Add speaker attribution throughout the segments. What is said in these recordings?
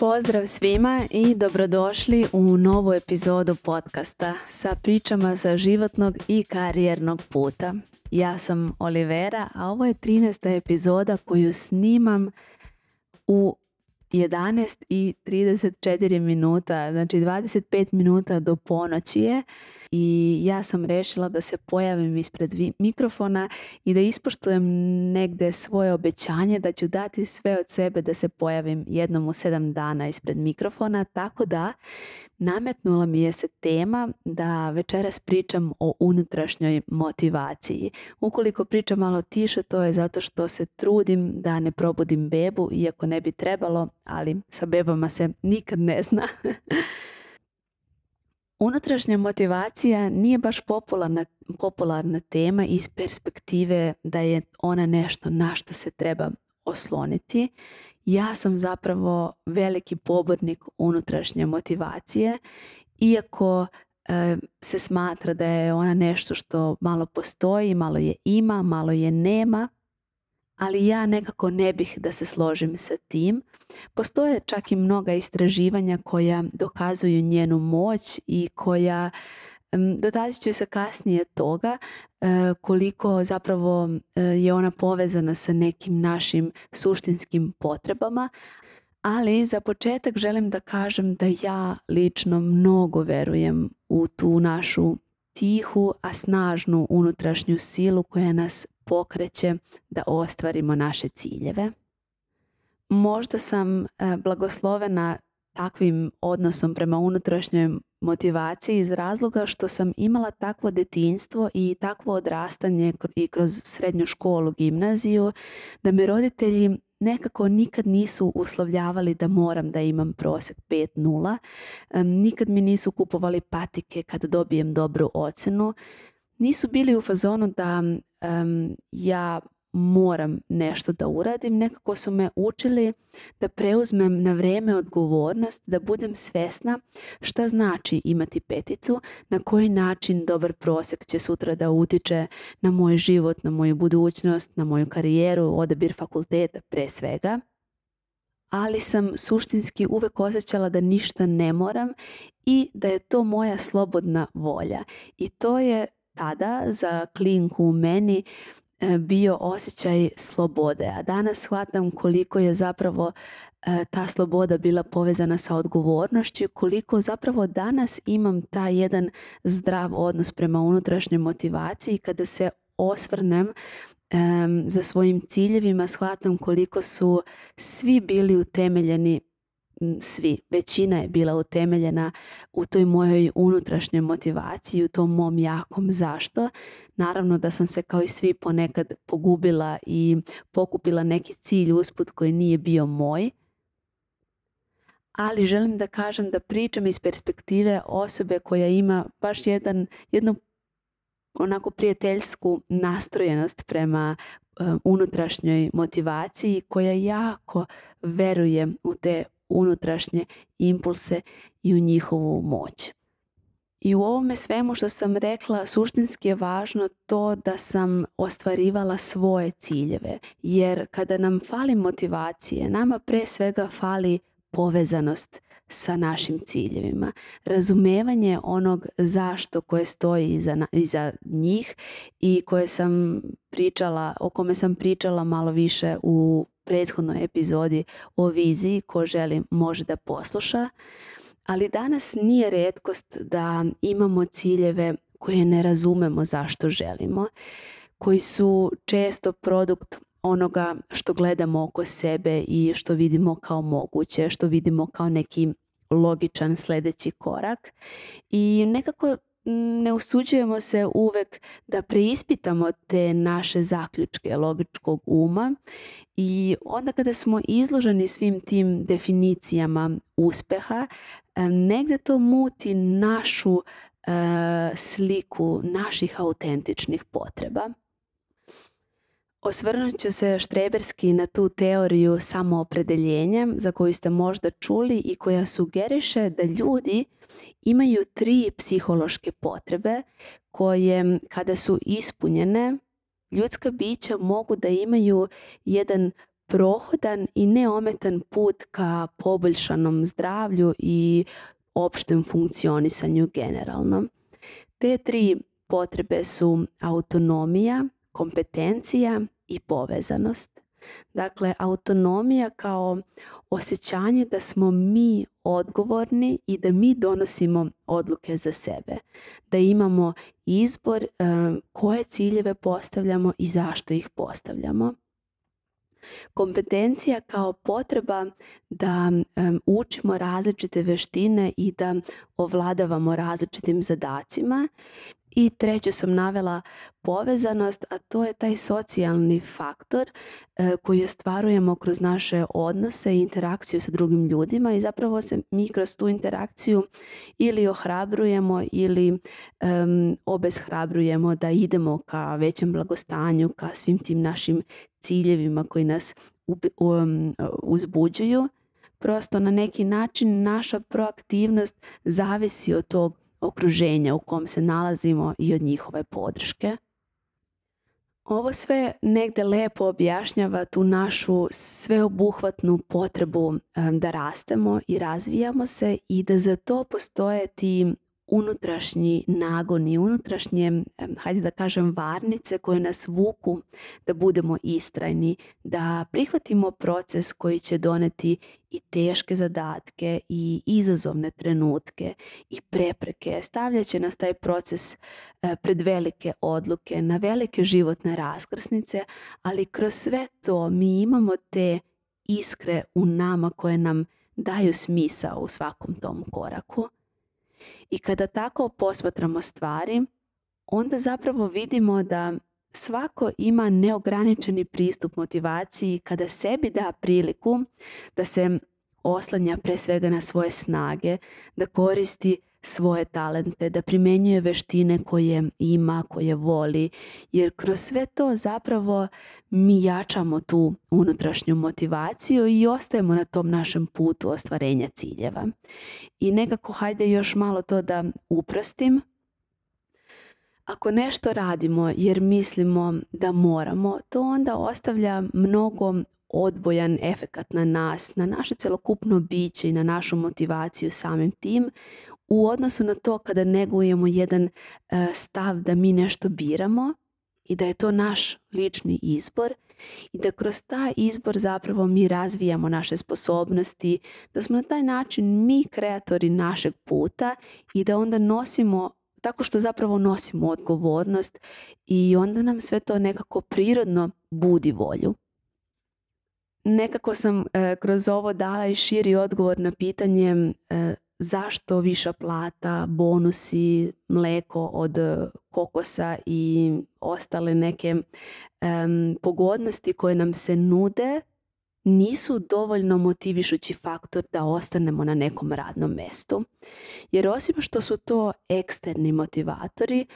Speaker 1: Pozdrav svima i dobrodošli u novu epizodu podcasta sa pričama sa životnog i karijernog puta. Ja sam Olivera, a ovo je 13. epizoda koju snimam u 11 i 34 minuta, znači 25 minuta do ponoći je i ja sam rešila da se pojavim ispred mikrofona i da ispoštujem negde svoje obećanje da ću dati sve od sebe da se pojavim jednom u sedam dana ispred mikrofona, tako da Nametnula mi je se tema da večeras pričam o unutrašnjoj motivaciji. Ukoliko pričam malo tiše, to je zato što se trudim da ne probudim bebu, iako ne bi trebalo, ali sa bebama se nikad ne zna. Unutrašnja motivacija nije baš popularna, popularna tema iz perspektive da je ona nešto na što se treba osloniti. Ja sam zapravo veliki pobornik unutrašnje motivacije, iako e, se smatra da je ona nešto što malo postoji, malo je ima, malo je nema, ali ja nekako ne bih da se složim sa tim. Postoje čak i mnoga istraživanja koja dokazuju njenu moć i koja dotazit ću se kasnije toga e, koliko zapravo e, je ona povezana sa nekim našim suštinskim potrebama, ali za početak želim da kažem da ja lično mnogo verujem u tu našu tihu, a snažnu unutrašnju silu koja nas pokreće da ostvarimo naše ciljeve. Možda sam e, blagoslovena takvim odnosom prema unutrašnjoj motivaciji iz razloga što sam imala takvo detinstvo i takvo odrastanje i kroz srednju školu, gimnaziju, da me roditelji nekako nikad nisu uslovljavali da moram da imam prosjek 5.0, nikad mi nisu kupovali patike kad dobijem dobru ocenu, nisu bili u fazonu da ja moram nešto da uradim. Nekako su me učili da preuzmem na vrijeme odgovornost, da budem svesna šta znači imati peticu, na koji način dobar prosjek će sutra da utiče na moj život, na moju budućnost, na moju karijeru, odabir fakulteta pre svega. Ali sam suštinski uvek osjećala da ništa ne moram i da je to moja slobodna volja. I to je tada za klinku u meni E, bio osjećaj slobode, a danas shvatam koliko je zapravo e, ta sloboda bila povezana sa odgovornošću i koliko zapravo danas imam taj jedan zdrav odnos prema unutrašnjoj motivaciji kada se osvrnem za svojim ciljevima shvatam koliko su svi bili utemeljeni svi, većina je bila utemeljena u toj mojoj unutrašnjoj motivaciji, u tom mom jakom zašto. Naravno da sam se kao i svi ponekad pogubila i pokupila neki cilj usput koji nije bio moj. Ali želim da kažem da pričam iz perspektive osobe koja ima baš jedan, jednu onako prijateljsku nastrojenost prema e, unutrašnjoj motivaciji koja jako veruje u te unutrašnje impulse i u njihovu moć. I u ovome svemu što sam rekla suštinski je važno to da sam ostvarivala svoje ciljeve jer kada nam fali motivacije nama pre svega fali povezanost sa našim ciljevima, razumevanje onog zašto koje stoji iza, iza njih i koje sam pričala, o kome sam pričala malo više u prethodnoj epizodi o viziji ko želi može da posluša. Ali danas nije redkost da imamo ciljeve koje ne razumemo zašto želimo, koji su često produkt onoga što gledamo oko sebe i što vidimo kao moguće, što vidimo kao neki logičan sljedeći korak i nekako ne usuđujemo se uvek da preispitamo te naše zaključke logičkog uma i onda kada smo izloženi svim tim definicijama uspeha, negde to muti našu eh, sliku naših autentičnih potreba. Osvrnut ću se štreberski na tu teoriju samoopredeljenja za koju ste možda čuli i koja sugeriše da ljudi imaju tri psihološke potrebe koje kada su ispunjene ljudska bića mogu da imaju jedan prohodan i neometan put ka poboljšanom zdravlju i opštem funkcionisanju generalno. Te tri potrebe su autonomija, kompetencija i povezanost. Dakle, autonomija kao osjećanje da smo mi odgovorni i da mi donosimo odluke za sebe. Da imamo izbor e, koje ciljeve postavljamo i zašto ih postavljamo. Kompetencija kao potreba da e, učimo različite veštine i da ovladavamo različitim zadacima i treću sam navela povezanost, a to je taj socijalni faktor e, koji ostvarujemo kroz naše odnose i interakciju sa drugim ljudima i zapravo se mi kroz tu interakciju ili ohrabrujemo ili obezhrabrujemo obeshrabrujemo da idemo ka većem blagostanju, ka svim tim našim ciljevima koji nas uzbuđuju. Prosto na neki način naša proaktivnost zavisi od tog okruženja u kom se nalazimo i od njihove podrške. Ovo sve negde lepo objašnjava tu našu sveobuhvatnu potrebu da rastemo i razvijamo se i da za to postoje ti unutrašnji nagon i unutrašnje, hajde da kažem, varnice koje nas vuku da budemo istrajni, da prihvatimo proces koji će doneti i teške zadatke i izazovne trenutke i prepreke. Stavljaće nas taj proces e, pred velike odluke, na velike životne raskrsnice, ali kroz sve to mi imamo te iskre u nama koje nam daju smisao u svakom tom koraku i kada tako posmatramo stvari, onda zapravo vidimo da svako ima neograničeni pristup motivaciji kada sebi da priliku da se oslanja pre svega na svoje snage, da koristi svoje talente, da primenjuje veštine koje ima, koje voli, jer kroz sve to zapravo mi jačamo tu unutrašnju motivaciju i ostajemo na tom našem putu ostvarenja ciljeva. I nekako hajde još malo to da uprostim. Ako nešto radimo jer mislimo da moramo, to onda ostavlja mnogo odbojan efekat na nas, na naše celokupno biće i na našu motivaciju samim tim, u odnosu na to kada negujemo jedan e, stav da mi nešto biramo i da je to naš lični izbor i da kroz taj izbor zapravo mi razvijamo naše sposobnosti, da smo na taj način mi kreatori našeg puta i da onda nosimo tako što zapravo nosimo odgovornost i onda nam sve to nekako prirodno budi volju. Nekako sam e, kroz ovo dala i širi odgovor na pitanje e, zašto viša plata, bonusi, mleko od e, kokosa i ostale neke pogodnosti koje nam se nude nisu dovoljno motivišući faktor da ostanemo na nekom radnom mestu. Jer osim što su to eksterni motivatori,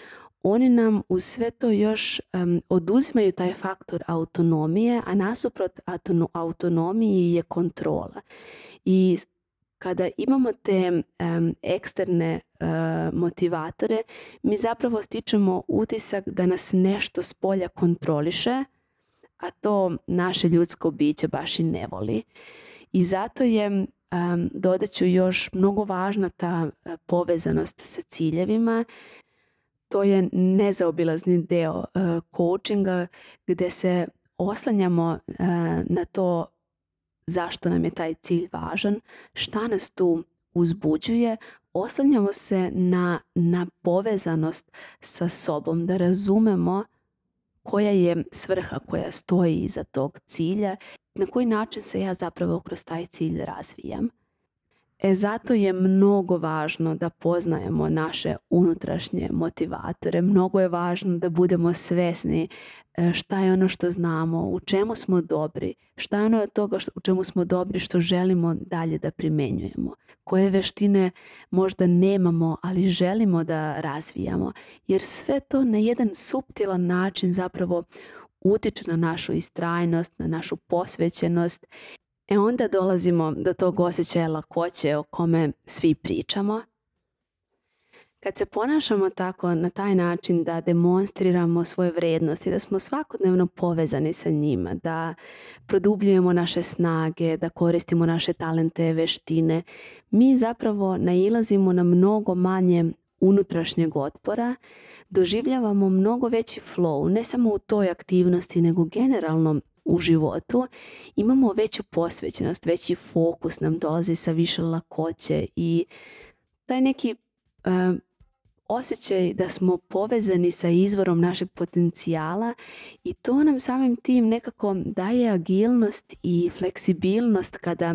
Speaker 1: oni nam u sve to još um, oduzimaju taj faktor autonomije, a nasuprot autonomiji je kontrola. I kada imamo te eksterne e, motivatore, mi zapravo stičemo utisak da nas nešto s polja kontroliše, a to naše ljudsko biće baš i ne voli. I zato je, um, dodat ću još, mnogo važna ta e, povezanost sa ciljevima. To je nezaobilazni deo uh, coachinga gdje se oslanjamo na to zašto nam je taj cilj važan, šta nas tu uzbuđuje, oslanjamo se na, na povezanost sa sobom, da razumemo koja je svrha koja stoji iza tog cilja, na koji način se ja zapravo kroz taj cilj razvijam. E zato je mnogo važno da poznajemo naše unutrašnje motivatore. Mnogo je važno da budemo svesni e, šta je ono što znamo, u čemu smo dobri, šta je ono od toga u čemu smo dobri što želimo dalje da primenjujemo, koje veštine možda nemamo, ali želimo da razvijamo, jer sve to na jedan suptilan način zapravo utiče na našu istrajnost, na našu posvećenost E onda dolazimo do tog osjećaja lakoće o kome svi pričamo. Kad se ponašamo tako na taj način da demonstriramo svoje vrednosti, da smo svakodnevno povezani sa njima, da produbljujemo naše snage, da koristimo naše talente, veštine, mi zapravo nailazimo na mnogo manje unutrašnjeg otpora, doživljavamo mnogo veći flow, ne samo u toj aktivnosti, nego generalno u životu, imamo veću posvećenost, veći fokus nam dolazi sa više lakoće i taj neki e, osjećaj da smo povezani sa izvorom našeg potencijala i to nam samim tim nekako daje agilnost i fleksibilnost kada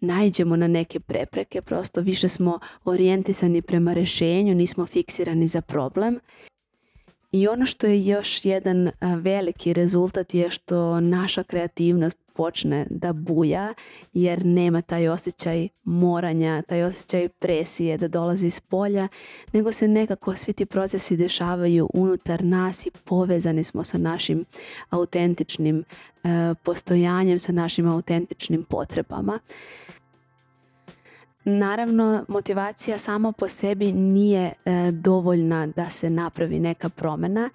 Speaker 1: najđemo na neke prepreke, prosto više smo orijentisani prema rješenju, nismo fiksirani za problem i ono što je još jedan veliki rezultat je što naša kreativnost počne da buja jer nema taj osjećaj moranja, taj osjećaj presije da dolazi iz polja, nego se nekako svi ti procesi dešavaju unutar nas i povezani smo sa našim autentičnim postojanjem, sa našim autentičnim potrebama. Naravno, motivacija sama po sebi nije e, dovoljna da se napravi neka promjena.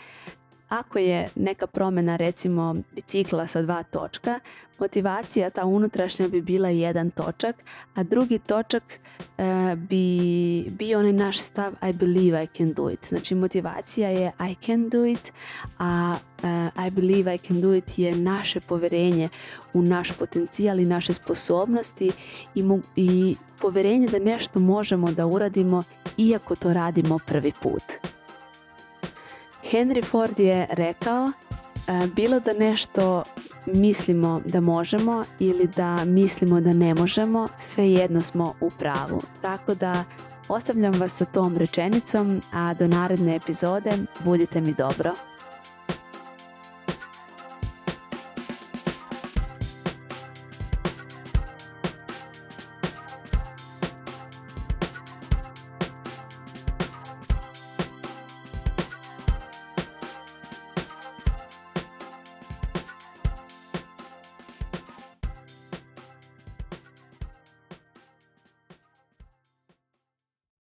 Speaker 1: Ako je neka promjena recimo bicikla sa dva točka, motivacija ta unutrašnja bi bila jedan točak, a drugi točak Eh, bi, bio onaj naš stav I believe I can do it. Znači motivacija je I can do it, a eh, I believe I can do it je naše povjerenje u naš potencijal i naše sposobnosti i, i poverenje da nešto možemo da uradimo iako to radimo prvi put. Henry Ford je rekao eh, bilo da nešto mislimo da možemo ili da mislimo da ne možemo, jedno smo u pravu. Tako da ostavljam vas sa tom rečenicom, a do naredne epizode budite mi dobro.